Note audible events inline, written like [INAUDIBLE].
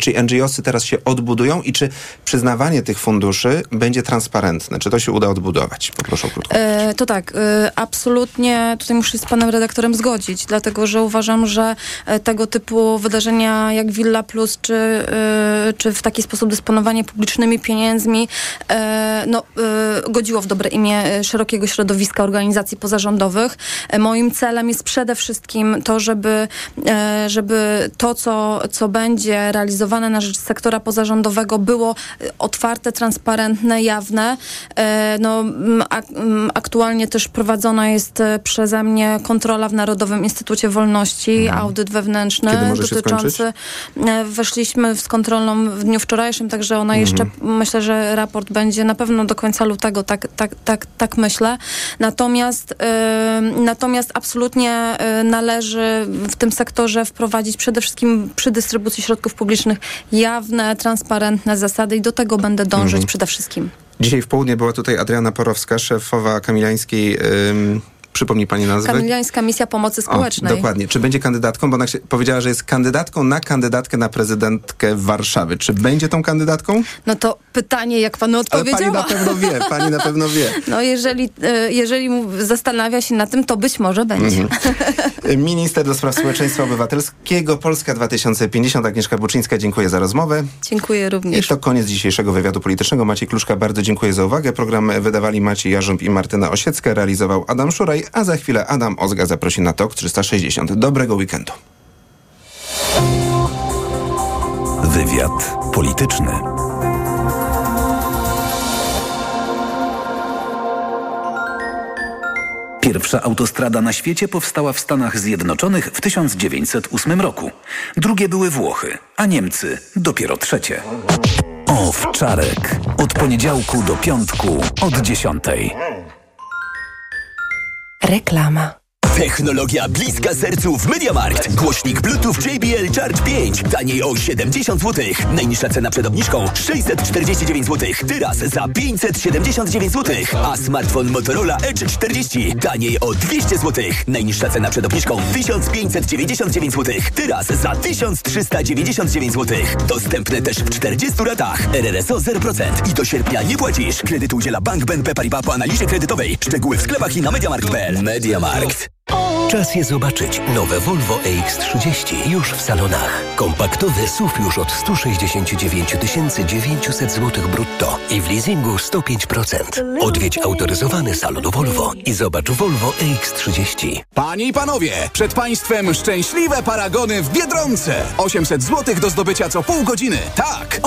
Czy NGOsy teraz się odbudują i czy przyznawanie tych funduszy będzie transparentne? Czy to się uda odbudować? Poproszę o krótko. E, to tak, e, absolutnie tutaj muszę się z panem redaktorem zgodzić, dlatego że uważam, że e, tego typu wydarzenia jak Villa Plus, czy, e, czy w taki sposób dysponowanie publicznymi pieniędzmi e, no, e, godziło w dobre imię szerokiego środowiska organizacji pozarządowych. Moim celem jest przede wszystkim to, żeby, żeby to, co, co będzie realizowane na rzecz sektora pozarządowego było e, otwarte, transparentne, jawne. E, No, aktualnie też prowadzona jest e, przeze mnie kontrola w Narodowym Instytucie Wolności, audyt wewnętrzny Mhm. Kiedy może się dotyczący. e, Weszliśmy z kontrolą w dniu wczorajszym, także ona jeszcze Mhm. myślę, że raport będzie na pewno do końca lutego, tak, tak, tak, tak myślę. Natomiast, natomiast absolutnie należy w tym sektorze wprowadzić przede wszystkim przy dystrybucji środków publicznych jawne, transparentne zasady i do tego będę dążyć Mhm. przede wszystkim. Dzisiaj w południe była tutaj Adriana Porowska, szefowa Kamilańskiej. Ym, przypomnij pani nazwę. Kamiliańska Misja Pomocy Społecznej. O, dokładnie. Czy będzie kandydatką? Bo ona się powiedziała, że jest kandydatką na kandydatkę na prezydentkę Warszawy. Czy będzie tą kandydatką? No to pytanie, jak panu Ale pani odpowiedziała. na pewno wie, pani na pewno wie. [LAUGHS] No jeżeli, e, jeżeli zastanawia się na tym, to być może będzie. Mhm. [LAUGHS] Minister do spraw społeczeństwa obywatelskiego Polska 2050 Agnieszka Buczyńska, dziękuję za rozmowę. Dziękuję I również. to koniec dzisiejszego wywiadu politycznego. Maciej Kluszka, bardzo dziękuję za uwagę. Program wydawali Maciej Jarząb i Martyna Osiecka, realizował Adam Szuraj, a za chwilę Adam Ozga zaprosi na TOK 360. Dobrego weekendu. Wywiad polityczny. Pierwsza autostrada na świecie powstała w Stanach Zjednoczonych w 1908 roku. Drugie były Włochy, a Niemcy dopiero trzecie. Owczarek. Od poniedziałku do piątku od dziesiątej. Reklama. Technologia bliska sercu w MediaMarkt. Głośnik Bluetooth JBL Charge 5. Taniej o 70 zł. Najniższa cena przed obniżką 649 zł. Teraz za 579 zł. A smartfon Motorola Edge 40. Taniej o 200 zł. Najniższa cena przed obniżką 1599 zł. Teraz za 1399 zł. Dostępne też w 40 ratach. RRSO 0%. I do sierpnia nie płacisz. Kredyt udziela Bank BNP Paribas po analizie kredytowej. Szczegóły w sklepach i na MediaMarkt.pl. MediaMarkt. Czas je zobaczyć. Nowe Volvo EX30 już w salonach. Kompaktowy SUV już od 169 900 zł brutto i w leasingu 105%. Odwiedź autoryzowany salon Volvo i zobacz Volvo EX30. Panie i panowie, przed państwem szczęśliwe paragony w Biedronce. 800 zł do zdobycia co pół godziny. Tak,